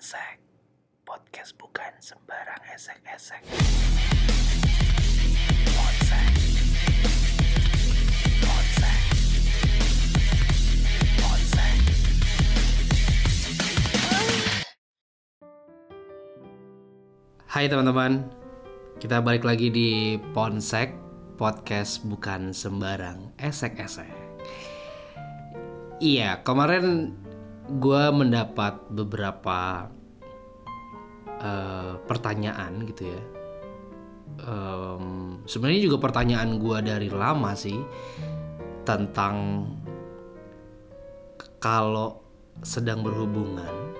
Ponsek Podcast bukan sembarang esek-esek. Hai teman-teman Kita balik lagi di Ponsek Podcast bukan sembarang esek-esek. Iya, kemarin gue mendapat beberapa eh, pertanyaan gitu ya. Em, Sebenarnya juga pertanyaan gue dari lama sih tentang kalau sedang berhubungan,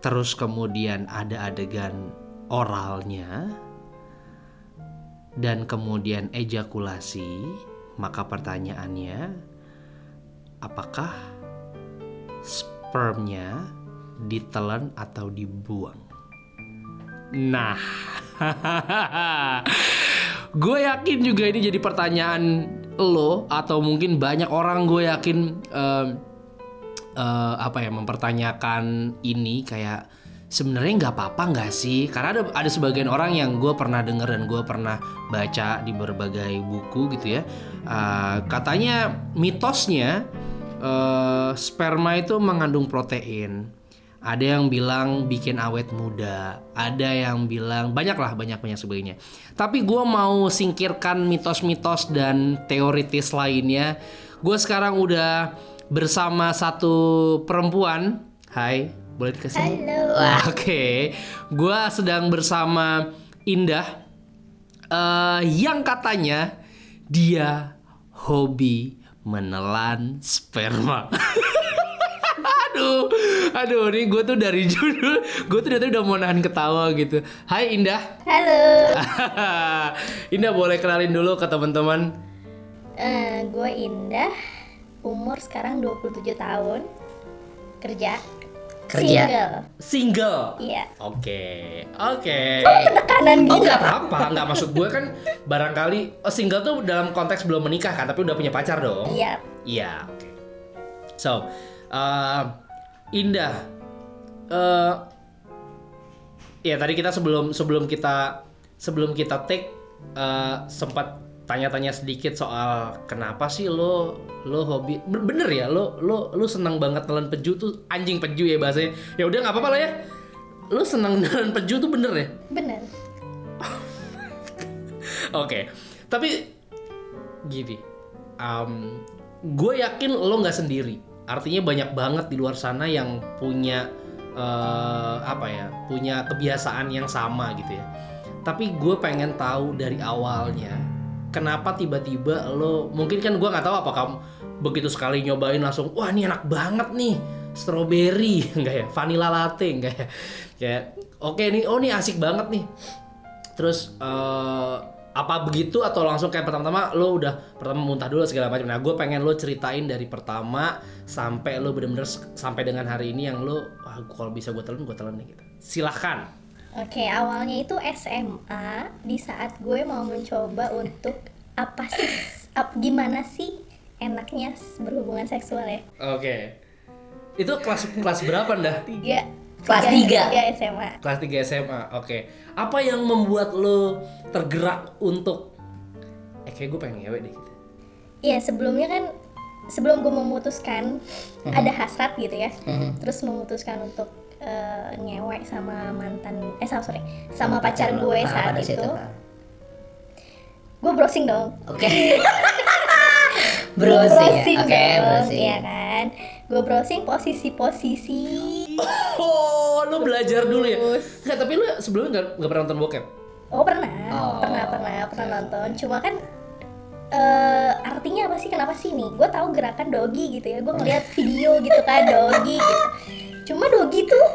terus kemudian ada adegan oralnya, dan kemudian ejakulasi, maka pertanyaannya, apakah spermnya ditelan atau dibuang? Nah, gue yakin juga ini jadi pertanyaan lo atau mungkin banyak orang gue yakin em, eh, apa ya mempertanyakan ini kayak sebenarnya nggak apa-apa nggak sih karena ada ada sebagian orang yang gue pernah denger dan gue pernah baca di berbagai buku gitu ya Eh, katanya mitosnya eh, sperma itu mengandung protein ada yang bilang bikin awet muda, ada yang bilang banyak lah banyak banyak sebagainya. Tapi gue mau singkirkan mitos-mitos dan teoritis lainnya. Gue sekarang udah bersama satu perempuan. Hai, boleh dikasih? Halo. Oke, gue sedang bersama Indah eh, yang katanya dia hobi menelan sperma. aduh, aduh, nih gue tuh dari judul, gue tuh dari udah mau nahan ketawa gitu. Hai Indah, Halo. Indah boleh kenalin dulu ke teman-teman. Eh, gue Indah. Umur sekarang 27 tahun. Kerja. Kerja. Single. Single. Iya. Oke, oke. Penekanan Oh gitu. nggak apa-apa, nggak maksud gue kan barangkali oh, single tuh dalam konteks belum menikah kan, tapi udah punya pacar dong. Iya. Iya, oke. So, uh, Indah, uh, ya tadi kita sebelum sebelum kita sebelum kita take uh, sempat tanya-tanya sedikit soal kenapa sih lo lo hobi Ben- bener ya lo lo lo senang banget nelen peju tuh anjing peju ya bahasanya ya udah nggak apa-apa lah ya lo senang nelen peju tuh bener ya Bener. Oke, tapi gini, um, gue yakin lo nggak sendiri. Artinya banyak banget di luar sana yang punya eh, apa ya, punya kebiasaan yang sama gitu ya. Tapi gue pengen tahu dari awalnya, kenapa tiba-tiba lo, mungkin kan gue nggak tahu apa kamu begitu sekali nyobain langsung, wah ini enak banget nih, strawberry, enggak ya, vanilla latte, enggak ya, kayak oke nih, oh nih asik banget nih, Terus eh, apa begitu atau langsung kayak pertama-tama lo udah pertama muntah dulu segala macam. Nah, gue pengen lo ceritain dari pertama sampai lo bener-bener sampai dengan hari ini yang lo wah kalau bisa gue telan gue telan nih gitu. Silahkan. Oke, awalnya itu SMA di saat gue mau mencoba untuk apa sih ap- gimana sih enaknya berhubungan seksual ya? Oke. Itu kelas kelas berapa dah? Tiga. Kelas tiga. tiga SMA. Kelas 3 SMA. Oke. Apa yang membuat lo tergerak untuk eh kayak gue pengen ngewe deh gitu. Iya sebelumnya kan sebelum gue memutuskan ada hasrat gitu ya, terus memutuskan untuk eh, ngewek sama mantan eh sama sorry sama pacar lo. gue Ah, saat itu, situ, gue browsing dong. Oke. browsing ya. Oke, dong, browsing. Iya kan, gue browsing posisi-posisi. Oh, lo belajar dulu ya. Nggak, tapi lo sebelumnya nggak nggak pernah nonton bokep. Oh pernah, Oh, pernah pernah pernah nonton. Cuma kan eh artinya apa sih? Kenapa sih nih? Gue tahu gerakan dogi gitu ya. Gue ngeliat video gitu kan dogi gitu. Cuma dogi tuh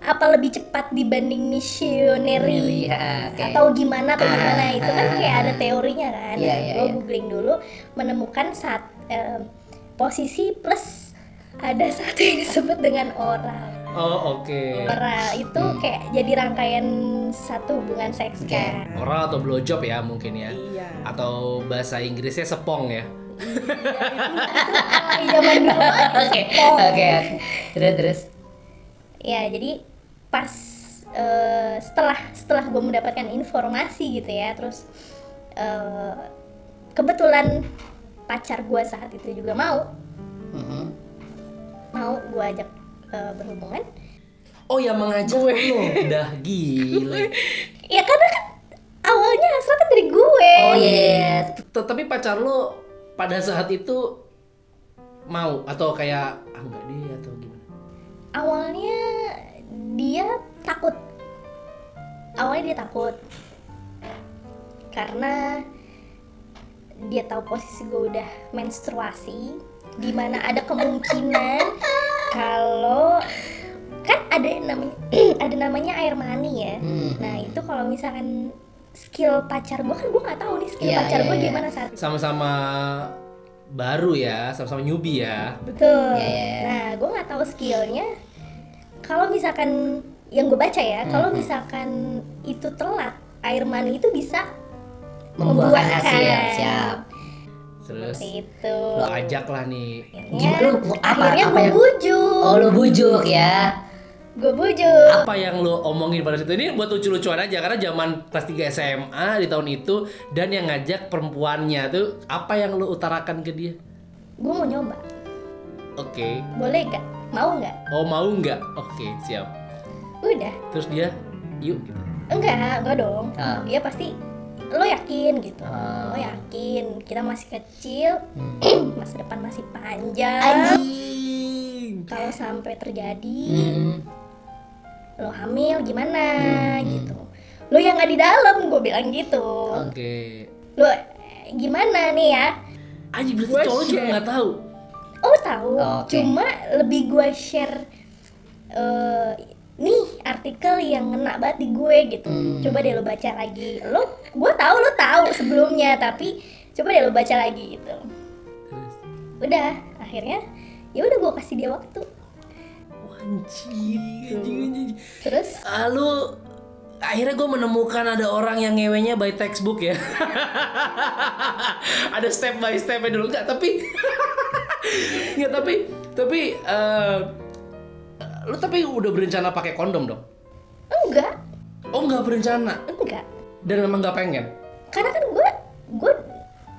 apa lebih cepat dibanding missionary Iya, oke. atau gimana atau gimana Ah, itu kan ah, kayak ada ah. teorinya kan. Iya, iya, gue iya. googling dulu menemukan saat eh, posisi plus ada satu yang disebut dengan oral. Oh, oke. Oral itu kayak jadi rangkaian satu hubungan seks Oke. kan. Oral atau blowjob ya mungkin ya. Iya. Atau bahasa Inggrisnya sepong ya. alay zaman dulu banget. Oke, Oh. oke, oke. Terus, terus. Ya jadi pas eh, setelah setelah gue mendapatkan informasi gitu ya terus eh, kebetulan pacar gue saat itu juga mau Mhm. mau gue ajak eh, berhubungan Oh ya mengajak lo, udah gila. ya karena kan awalnya hasratnya dari gue Oh iya, iya, iya. Tapi pacar lo pada saat itu mau atau kayak ah enggak deh atau gimana? Awalnya dia takut awalnya dia takut karena dia tahu posisi gue udah menstruasi di mana ada kemungkinan kalau kan ada yang namanya ada namanya air mani ya Hmm. nah itu kalau misalkan skill pacar gue kan gue nggak tahu nih skill Iya, pacar iya, gue iya. gimana saat Sama-sama baru ya, sama-sama newbie ya. Betul. Iya, iya. Nah, gue nggak tahu skillnya. Kalau misalkan yang gue baca ya, kalau misalkan itu telat, air mani itu bisa Membuahkan membuahkan. hasil, siap. Terus itu. lo ajak lah nih. Akhirnya, Lu mau apa? akhirnya Apa gue yang- bujuk. Oh, lu bujuk ya. Gue bujuk. Apa yang lo omongin pada situ ini buat lucu-lucuan aja karena zaman kelas 3 SMA di tahun itu dan yang ngajak perempuannya tuh apa yang lo utarakan ke dia? Gue mau nyoba. Oke. Boleh nggak? Mau nggak? Oh mau nggak? Oke siap. Udah. Terus dia yuk gitu. Enggak, enggak dong. Ah. Dia pasti lo yakin gitu. Ah. Lo yakin. Kita masih kecil. masa depan masih panjang. Anjing. Kalau sampai terjadi Hmm. Lo hamil gimana gitu lo yang nggak di dalam gue bilang gitu Oke. lo eh, gimana nih ya Anjing berarti Gua cowok juga nggak tahu. oh tahu Oke. cuma lebih gue share eh, nih artikel yang ngena banget di gue gitu Hmm. coba deh lo baca lagi lo gue tahu lo tahu sebelumnya tapi coba deh lo baca lagi gitu Terus. udah akhirnya ya udah gue kasih dia waktu Anjing, anjing, anjing. terus Lalu akhirnya gue menemukan ada orang yang ngewenya by textbook ya. ada step by stepnya dulu nggak tapi nggak tapi tapi eh, lu tapi udah berencana pakai kondom dong? enggak Oh nggak berencana enggak dan memang nggak pengen. karena kan gue gue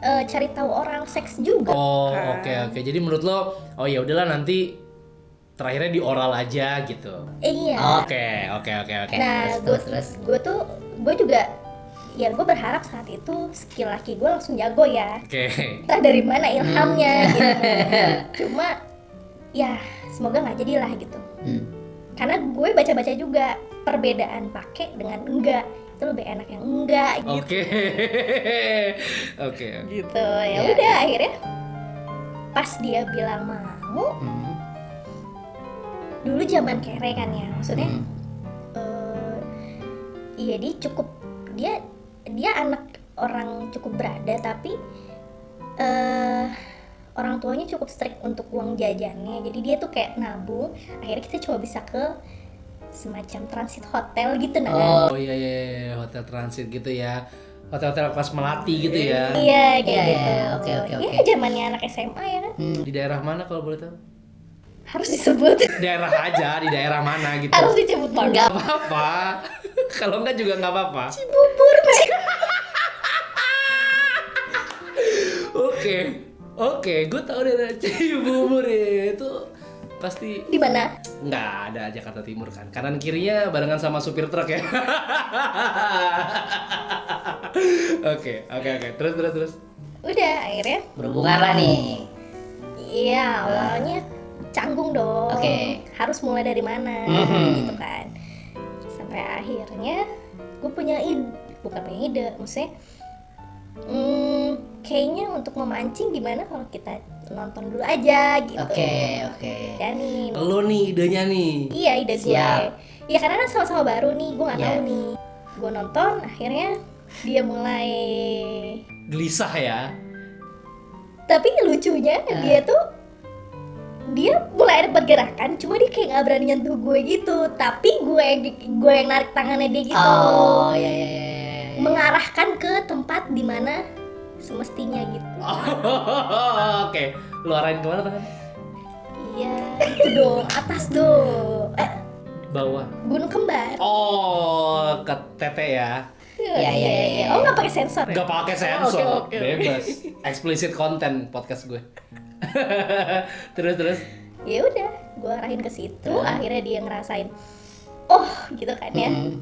eh, cari tahu orang seks juga Oh kan. oke oke jadi menurut lo oh ya udahlah nanti terakhirnya di oral aja gitu. Iya Oke oke oke oke. nah terus, gue terus, gue tuh gue juga ya gue berharap saat itu skill laki gue langsung jago ya Oke. entah dari mana ilhamnya Hmm. gitu cuma ya semoga nggak jadilah gitu Hmm. karena gue baca-baca juga perbedaan pakai dengan enggak itu lebih enak yang enggak gitu Oke. Oke. gitu ya Ya, udah akhirnya pas dia bilang mau Hmm. Dulu zaman kere kan ya maksudnya Hmm. eh, iya dia cukup dia dia anak orang cukup berada tapi eh orang tuanya cukup strict untuk uang jajannya jadi dia tuh kayak nabung akhirnya kita cuma bisa ke semacam transit hotel gitu nah Oh iya, iya iya hotel transit gitu ya. Hotel-hotel kelas melati gitu ya. iya kayak Iya, gitu iya, oke, oke, ya oke. zamannya anak SMA ya kan Hmm. Di daerah mana kalau boleh tahu? Harus disebut Daerah aja, di daerah mana gitu. harus disebut banget Gak apa-apa. kalau enggak juga nggak apa-apa. bubur Oke. Oke, gue tahu daerah Cibubur ya. Itu pasti di mana nggak ada Jakarta Timur kan. Kanan kirinya barengan sama supir truk ya. Oke, oke, oke. Terus terus terus. udah akhirnya Berhubungan lah nih. Iya, awalnya canggung dong. Oke. Harus mulai dari mana, Mhm. gitu kan. Sampai akhirnya gue punya ide, bukan punya ide, maksudnya hmm, kayaknya untuk memancing gimana kalau kita nonton dulu aja gitu. Oke, oke. Dan nih, Lo nih idenya nih. iya ide gue. Iya karena kan sama-sama baru nih, gue nggak Iya. tahu nih. Gue nonton, akhirnya dia mulai Gelisah ya. tapi lucunya Ah. dia tuh dia mulai ada pergerakan cuma dia kayak nggak berani nyentuh gue gitu tapi gue gue yang narik tangannya dia gitu Oh, iya iya iya. iya. mengarahkan ke tempat di mana semestinya gitu Oke, lu arahin ke mana tangan? iya itu dong atas dong eh, Bawah. gunung kembar Oh, ke tete ya. Iya, iya, iya, iya. oh nggak pakai sensor ya? Gak pakai sensor, Oh, oke, oke. bebas. Explicit content podcast gue. terus terus. ya udah gue arahin ke situ akhirnya dia ngerasain oh gitu kan ya Mm.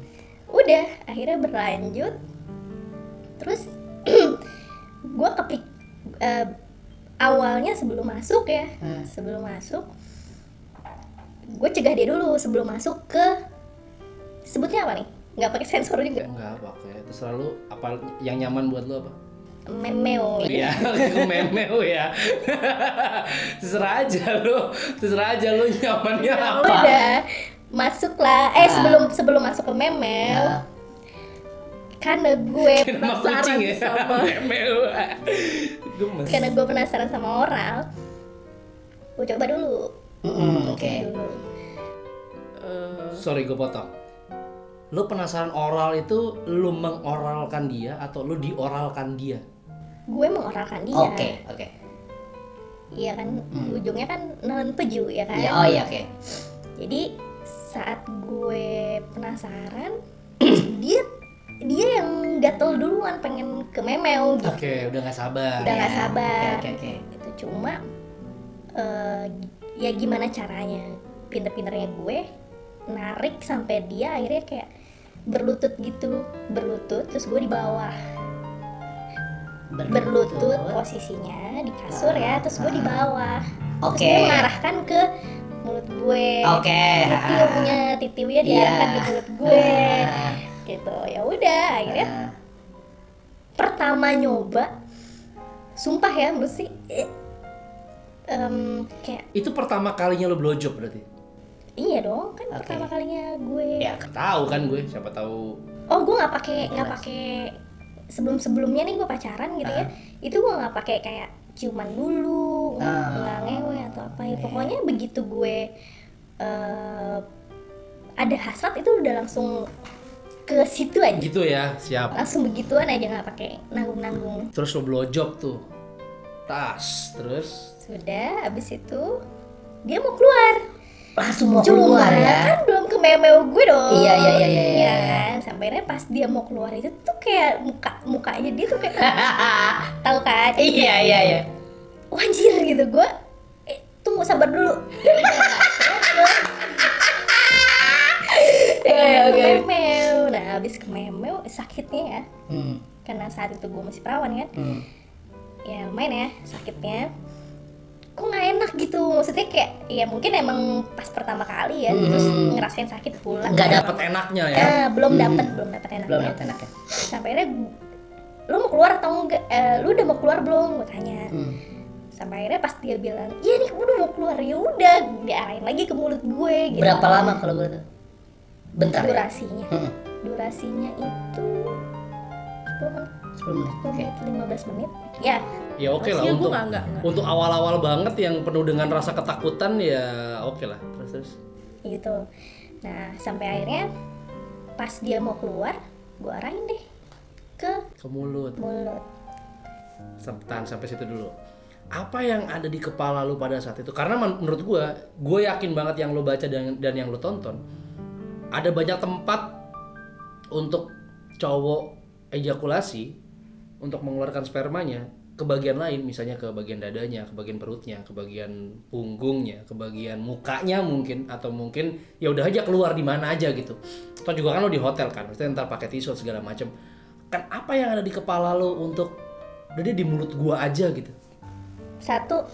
udah akhirnya berlanjut terus gue kepik eh, awalnya sebelum masuk ya Hmm. sebelum masuk gue cegah dia dulu sebelum masuk ke sebutnya apa nih nggak pakai sensor juga Enggak pakai. Terus selalu apa yang nyaman buat lu apa? Memeo Iya, ke memeo ya. terserah aja lu, terserah aja lu nyamannya Ya apa. udah masuk lah eh Ah. sebelum sebelum masuk ke memeo Nah, karena gue penasaran kucing ya, sama memeo. Karena gue penasaran sama oral gue coba dulu mm-mm, Oke. dulu Sorry gue potong. Lu penasaran oral itu lu mengoralkan dia atau lu dioralkan dia? Gue mengoralkan dia Oke, oke. iya kan ujungnya kan nelen peju ya kan Ya, oh iya, oke. jadi saat gue penasaran dia dia yang gatel duluan pengen ke memeo gitu Oke, udah nggak sabar. Udah nggak Ya, sabar. Oke, oke, oke. itu cuma eh, ya gimana caranya pinter-pinternya gue narik sampai dia akhirnya kayak berlutut gitu berlutut terus gue di bawah berlutut posisinya di kasur ya terus gue di bawah terus Oke. dia mengarahkan ke mulut gue Oke. titiunya titiunya diarahkan Iya. di mulut gue gitu ya udah akhirnya ah. pertama nyoba sumpah ya menurut sih em, kayak Itu pertama kalinya lu blowjob berarti? iya dong kan Oke. pertama kalinya gue Ya, tahu kan gue, siapa tahu. oh gue nggak pakai nggak pakai sebelum sebelumnya nih gue pacaran gitu ya itu gue nggak pakai kayak ciuman dulu nggak Ah. nggak ngewe atau apa ya pokoknya begitu gue eh, ada hasrat itu udah langsung ke situ aja Gitu ya, siap. langsung begituan aja nggak pakai nanggung nanggung Terus lu blowjob tuh. Tas, terus sudah abis itu dia mau keluar Langsung mau Cuma keluar ya. kan belum ke memeo gue dong. Iya, iya, iya, iya, iya. kan? Sampai akhirnya pas dia mau keluar itu tuh kayak muka mukanya dia tuh kayak tahu kan? Iya, iya, iya. Wajir gitu gue. Eh, tunggu sabar dulu. Iya, Ke oke. memeo. Nah, abis ke memeo sakitnya ya. Hmm, Karena saat itu gue masih perawan kan. hmm. Ya lumayan ya sakitnya. Kok nggak enak gitu? Maksudnya kayak ya mungkin emang pas pertama kali ya, terus Hmm. ngerasain sakit pulang. Nggak dapat enaknya ya. Eh, belum Hmm. dapat, belum dapat enaknya. Belum dapat enaknya. sampai akhirnya lu mau keluar atau enggak eh, lu udah mau keluar belum gue tanya Hmm. sampai akhirnya pas dia bilang iya nih gue udah mau keluar ya udah diarahin lagi ke mulut gue gitu Berapa lama kalau boleh tahu? Bentar ya? durasinya Hmm, durasinya itu 10 menit 10 menit. 10 Oke. menit 15 menit ya Ya oke lah Rahasia untuk gua nggak- nggak. untuk awal-awal banget yang penuh dengan rasa ketakutan ya oke lah. Terus terus. gitu nah sampai akhirnya pas dia mau keluar gue arahin deh ke Ke mulut. mulut Sam- Tahan sampai situ dulu. Apa yang ada di kepala lu pada saat itu? Karena men- menurut gua, gue yakin banget yang lu baca dan, dan yang lu tonton, ada banyak tempat untuk cowok ejakulasi untuk mengeluarkan spermanya ke bagian lain, misalnya ke bagian dadanya, ke bagian perutnya, ke bagian punggungnya, ke bagian mukanya mungkin atau mungkin ya udah aja keluar di mana aja gitu. Atau juga kan lo di hotel kan, maksudnya ntar pakai tisu segala macem. Kan apa yang ada di kepala lo untuk udah dia di mulut gua aja gitu. satu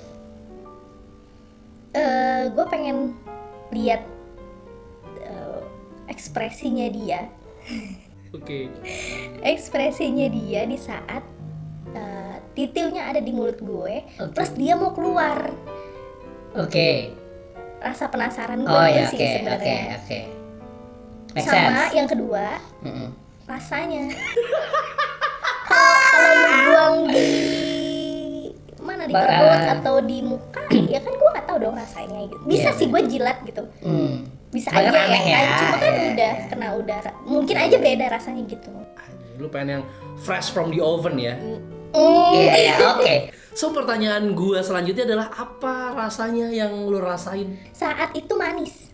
eh gue pengen lihat eh, ekspresinya dia Oke. ekspresinya dia di saat titilnya ada di mulut gue Oke. plus dia mau keluar Oke. rasa penasaran gue Oh ya, sih oke, oke, sebenarnya oke. Make sama sense. yang kedua Mm-mm. rasanya kalau kalau lu buang di mana di perut atau di muka ya kan gue nggak tahu dong rasanya gitu bisa Iya, sih gue jilat gitu Hmm. bisa Bahkan aja aneh ya, ya, cuma kan ya. udah kena udara mungkin aja beda rasanya gitu Lu pengen yang fresh from the oven ya. Mm, Iya, iya, oke. So pertanyaan gua selanjutnya adalah apa rasanya yang lu rasain? saat itu manis.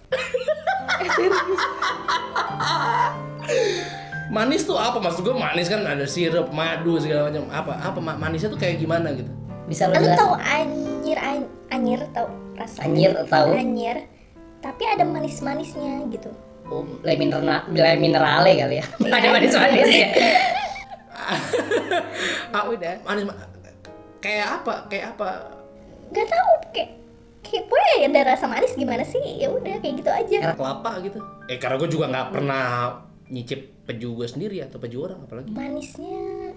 Manis tuh apa? Maksud gua manis kan ada sirup, madu segala macam. Apa? Apa ma- manisnya tuh kayak gimana gitu? Bisa lo Lu jelasin? tahu anyir an- anyir tahu rasa Anyir, tahu. anyir tapi ada manis-manisnya gitu. Oh, le mineral, le minerale kali ya. Ada manis-manis ya. Ah, udah. Manis ma- kayak apa? Kayak apa? Gak tahu kayak kayak pokoknya ada rasa manis gimana sih? Ya udah kayak gitu aja. Kelapa gitu. Eh karena gua juga nggak pernah nyicip peju gue sendiri atau peju orang apalagi. Manisnya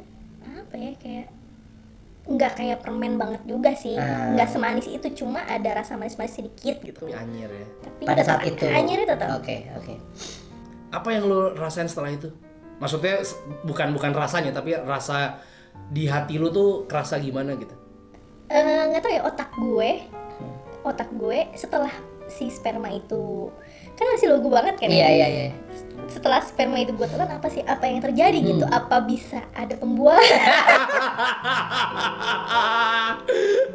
apa ya kayak nggak kayak permen banget juga sih. Ah. Nggak semanis itu cuma ada rasa manis-manis sedikit gitu. Tapi anyir ya. Tapi Pada saat itu. anyirnya tetap. Oke, oke. Apa yang lu rasain setelah itu? Maksudnya bukan bukan rasanya tapi rasa di hati lu tuh kerasa gimana gitu? Eh, nggak tahu ya otak gue Hmm. otak gue setelah si sperma itu kan masih logo banget kan Iya, ya? iya, iya. setelah sperma itu gue telan apa sih apa yang terjadi Hmm. gitu apa bisa ada pembuahan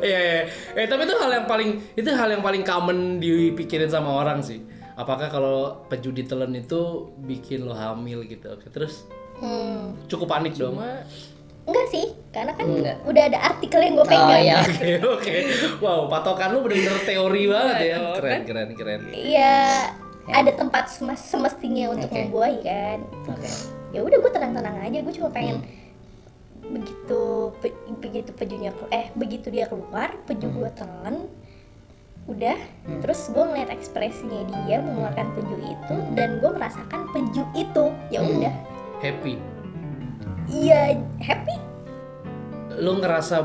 Iya, iya. Eh tapi itu hal yang paling itu hal yang paling common dipikirin sama orang sih. Apakah kalau peju ditelan itu bikin lo hamil gitu? Oke, terus hmm, cukup panik dong. enggak sih karena kan Enggak. udah ada artikel yang gue Oh pegang iya. Oke, oke. Wow, patokan lu bener-bener teori banget ya. Keren, keren, keren. Iya, ada tempat semes- semestinya untuk Oke. membuahi kan Oke. ya udah gue tenang-tenang aja gue cuma pengen Hmm. begitu pe- begitu pejunya eh begitu dia keluar peju Hmm. gue telan udah terus gue ngeliat ekspresinya dia mengeluarkan peju itu Hmm. dan gue merasakan peju itu ya udah Happy. iya happy Lu ngerasa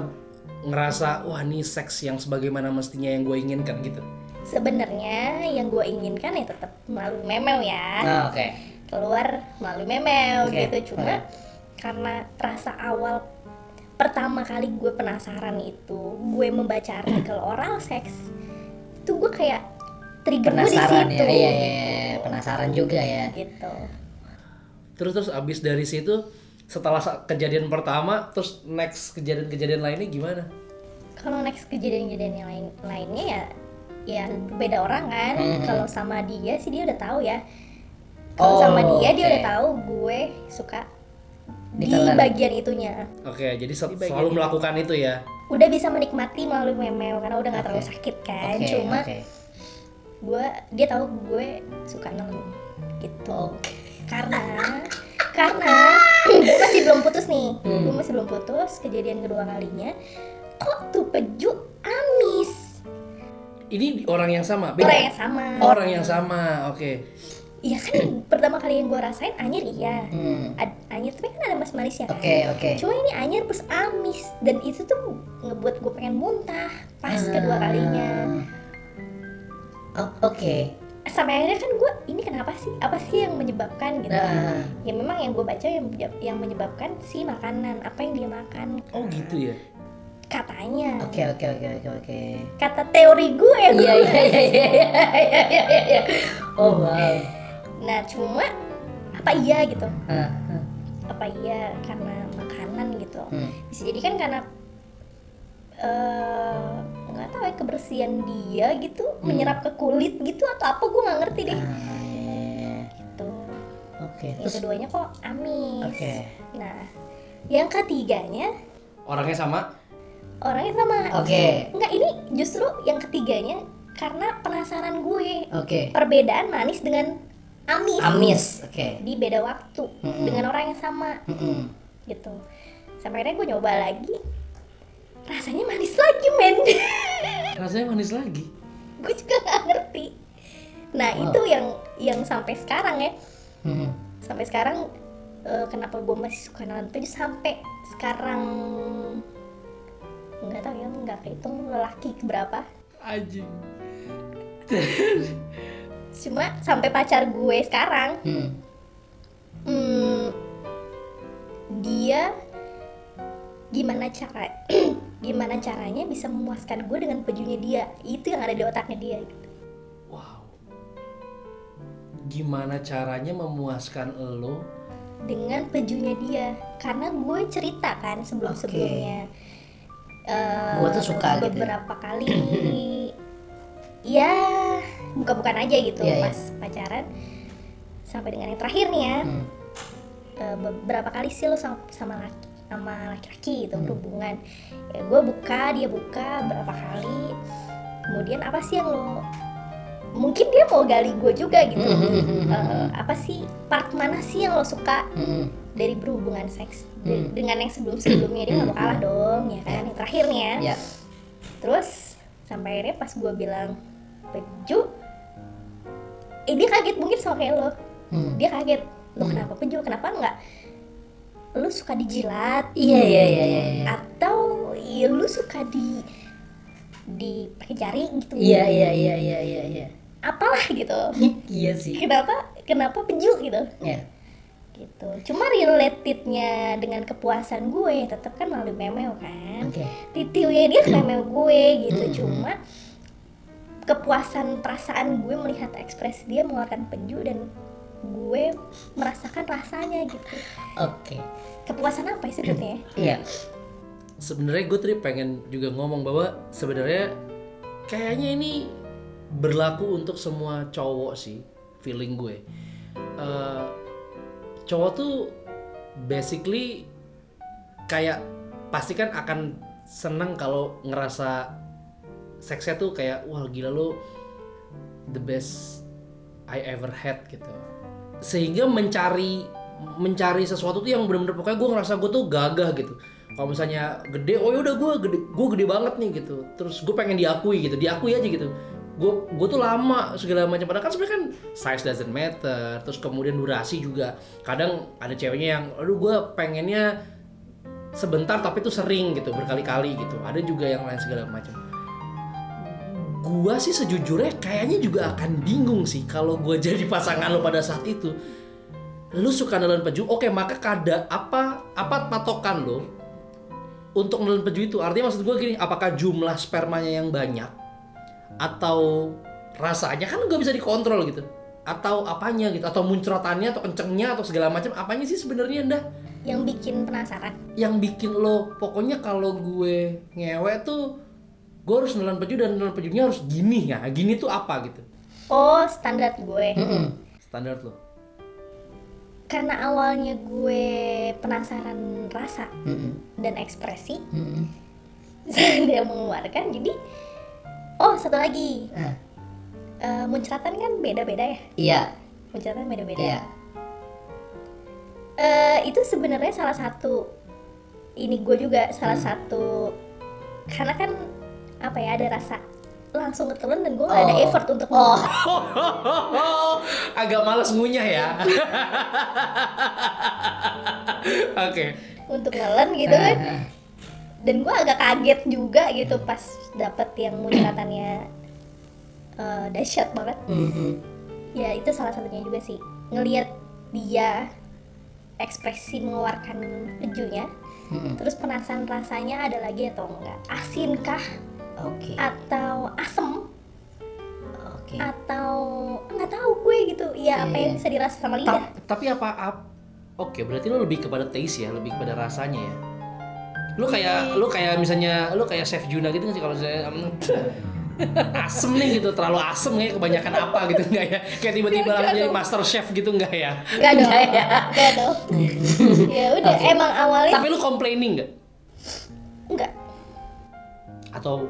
ngerasa wah ini seks yang sebagaimana mestinya yang gue inginkan gitu. sebenarnya yang gue inginkan ya tetap melalui memel ya Ah, oke. keluar melalui memel Oke, gitu cuma karena rasa awal pertama kali gue penasaran itu gue membaca artikel oral seks itu gue kayak trigger gue di Penasaran situ ya. Iya, iya, iya. Penasaran juga ya. gitu Terus terus abis dari situ setelah kejadian pertama terus next kejadian-kejadian lainnya gimana? kalau next kejadian-kejadian yang lain lainnya ya ya beda orang kan Mhm. kalau sama dia sih dia udah tahu ya kalau Oh, sama dia dia oke. udah tahu gue suka di Ditelan. bagian itunya Oke, jadi se- selalu melakukan itu ya. udah bisa menikmati melalui memel karena udah nggak terlalu Oke. sakit kan Oke, cuma oke. gue dia tahu gue suka nelen gitu karena karena gue masih belum putus nih Hmm. gue masih belum putus kejadian kedua kalinya kok tuh peju amis Ini orang yang sama, beda. orang yang sama Orang yang sama, oke. Iya kan pertama kali yang gue rasain anyir iya hmm. Anyir tapi kan ada mas manisnya kan? oke okay, oke okay. cuma ini anyir plus amis dan itu tuh ngebuat gue pengen muntah pas uh, kedua kalinya oke okay. sampai akhirnya kan gue ini kenapa sih apa sih yang menyebabkan gitu uh. ya memang yang gue baca yang yang menyebabkan si makanan apa yang dia makan oh gitu ya katanya. Oke okay, oke okay, oke okay, oke oke. Kata teori gue. Ya, iya, iya, iya iya iya iya iya iya. Oh wow nah cuma apa iya gitu ah. apa iya karena makanan gitu Hmm. bisa jadi kan karena eh, nggak tahu ya kebersihan dia gitu menyerap ke kulit gitu atau apa gue nggak ngerti deh Ah, iya. gitu Oke, yang terus keduanya kok amis Oke. nah yang ketiganya Orangnya sama? orangnya sama Oke. Enggak, ini justru yang ketiganya karena penasaran gue. Oke. Perbedaan manis dengan amis. Amis. Oke. Di beda waktu Mm-mm. dengan orang yang sama Mm-mm. gitu. Sampai akhirnya gue nyoba lagi. Rasanya manis lagi, men. Rasanya manis lagi. gue juga nggak ngerti. Nah, Wow. itu yang yang sampai sekarang ya. Mm-mm. Sampai sekarang eh, kenapa gue masih suka nonton sampai sekarang nggak tahu ya nggak kehitung lelaki berapa Anjing. cuma sampai pacar gue sekarang Hmm. hmm, dia gimana cara gimana caranya bisa memuaskan gue dengan pejunya dia itu yang ada di otaknya dia gitu. Wow. Gimana caranya memuaskan lo dengan pejunya dia karena gue cerita kan sebelum sebelumnya Eh, Gua tuh suka gitu ya. beberapa kali ya buka-bukan aja gitu Iya, iya. pas pacaran sampai dengan yang terakhir nih ya Hmm. Eh, beberapa kali sih lo sama sama laki sama laki-laki gitu Hmm. berhubungan ya gue buka dia buka berapa kali kemudian apa sih yang lo mungkin dia mau gali gue juga gitu Hmm. Eh, apa sih part mana sih yang lo suka Mm-mm. dari berhubungan seks Hmm. dengan yang sebelum sebelumnya dia nggak mau kalah dong ya kan yang terakhir nih ya Ya. terus sampai akhirnya pas gue bilang peju eh dia kaget mungkin sama kayak lo Hmm. dia kaget lo kenapa peju kenapa enggak lu suka dijilat Iya iya iya iya. iya. atau ya lu suka di di pakai jari gitu Iya iya iya iya iya iya. apalah gitu Iya sih. kenapa kenapa peju gitu Ya. gitu cuma relatednya dengan kepuasan gue tetap kan melalui memeo kan Oke. titiunya dia ke memeo gue gitu Mm-mm. cuma kepuasan perasaan gue melihat ekspresi dia mengeluarkan peju dan gue merasakan rasanya gitu Oke. kepuasan apa ya sebetulnya Iya. sebenarnya gue tadi pengen juga ngomong bahwa sebenarnya kayaknya ini berlaku untuk semua cowok sih feeling gue Eh, cowok tuh basically kayak pasti kan akan seneng kalau ngerasa seksnya tuh kayak wah gila lo the best I ever had gitu. Sehingga mencari mencari sesuatu tuh yang bener-bener pokoknya gue ngerasa gue tuh gagah gitu. Kalau misalnya gede oh yaudah gue gede gue gede banget nih gitu. Terus gue pengen diakui gitu diakui aja gitu. Gue gue tuh lama segala macam padahal kan sebenarnya kan size doesn't matter. Terus kemudian durasi juga. Kadang ada ceweknya yang aduh gue pengennya sebentar tapi tuh sering gitu berkali-kali gitu. Ada juga yang lain segala macam gua sih sejujurnya kayaknya juga akan bingung sih kalau gua jadi pasangan lo pada saat itu. Lu suka nelen peju? Oke maka kada apa apa patokan lo untuk nelen peju itu? Artinya maksud gua gini apakah jumlah spermanya yang banyak atau rasanya? Kan gak bisa dikontrol gitu. Atau apanya gitu? Atau muncratannya atau kencengnya atau segala macam? Apanya sih sebenarnya dah yang bikin penasaran. Yang bikin lo pokoknya kalau gue ngewe tuh gue harus nelan peju dan nelan pejunya harus gini ya gini tuh apa gitu oh standar gue Mm-mm. standar lo karena awalnya gue penasaran rasa Mm-mm. dan ekspresi Mm-mm. dia mengeluarkan jadi oh satu lagi Ah, Eh, muncratan kan beda-beda ya Iya. muncratan beda-beda Iya. Eh, itu sebenarnya salah satu ini gue juga salah satu karena kan apa ya ada rasa langsung ketelan dan gue gak ada Oh. effort untuk Oh. agak males ngunyah ya oke untuk nelen gitu kan Ah, ah. dan gue agak kaget juga gitu pas dapet yang muncratannya eh, dahsyat banget Mm-mm. ya itu salah satunya juga sih ngelihat dia ekspresi mengeluarkan pejunya Mm-mm. terus penasaran rasanya ada lagi atau enggak asin Oke. atau asem. Oke. atau nggak tahu gue gitu. Ya apa Iya, yang iya. bisa dirasa sama lidah. Ta- tapi apa ap- oke berarti lo lebih kepada taste ya lebih kepada rasanya ya? Lu kayak lu kayak misalnya lu kayak chef Juna gitu nggak sih kalau saya mm, asem nih gitu terlalu asem kayak kebanyakan apa gitu enggak ya? Kayak tiba-tiba langsung jadi master chef gitu enggak ya? Enggak dong. Enggak ya. enggak dong. Ya udah Oke. emang awalnya tapi lu complaining nggak? Enggak atau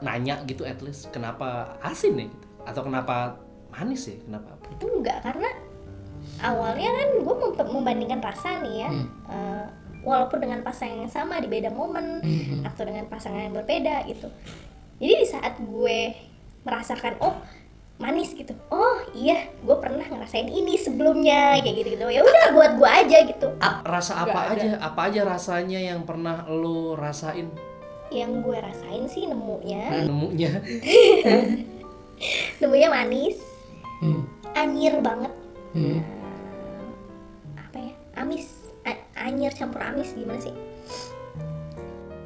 nanya gitu at least kenapa asin ya gitu? Atau kenapa manis ya? Kenapa apa? Itu enggak karena awalnya kan gue mem- membandingkan rasa nih ya. Hmm. Eh, walaupun dengan pasangan yang sama di beda momen Mhm. atau dengan pasangan yang berbeda gitu. Jadi di saat gue merasakan oh manis gitu. Oh iya gue pernah ngerasain ini sebelumnya kayak gitu gitu ya udah buat gue aja gitu. Rasa apa ada. aja apa aja rasanya yang pernah lo rasain yang gue rasain sih nemunya. Nemunya. Nemunya manis. Hmm. anyir banget. Hmm. Eh, apa ya? Amis. A- anyir campur amis gimana sih?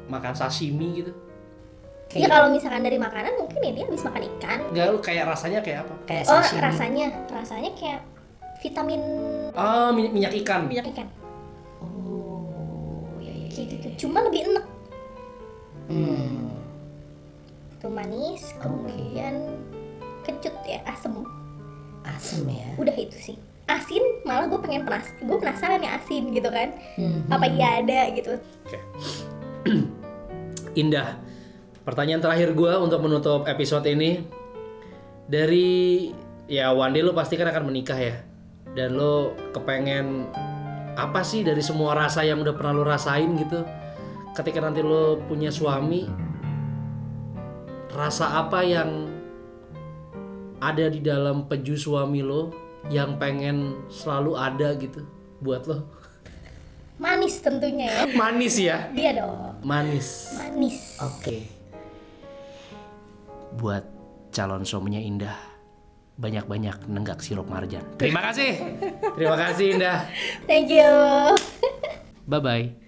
Makan sashimi gitu. Ya kalau misalkan dari makanan mungkin ya dia habis makan ikan. Enggak lu kayak rasanya kayak apa? Kayak oh sashimi. rasanya. Rasanya kayak vitamin Oh, minyak, minyak ikan. minyak ikan. Oh, iya iya. kayak gitu. cuma lebih enak Hmm. tuh manis kemudian kecut ya asem Asem ya. udah itu sih asin malah gue pengen penas gue penasaran ya asin gitu kan Hmm. apa iya ada gitu Oke. Indah. Pertanyaan terakhir gua untuk menutup episode ini dari ya one day lo pasti kan akan menikah ya. Dan lo kepengen apa sih dari semua rasa yang udah pernah lo rasain gitu. Ketika nanti lo punya suami rasa apa yang ada di dalam peju suami lo yang pengen selalu ada gitu buat lo. manis tentunya ya Manis ya. dia dong Manis. manis Oke. Buat calon suaminya Indah, banyak-banyak nenggak sirup marjan. Terima kasih. Terima kasih Indah. thank you Bye bye.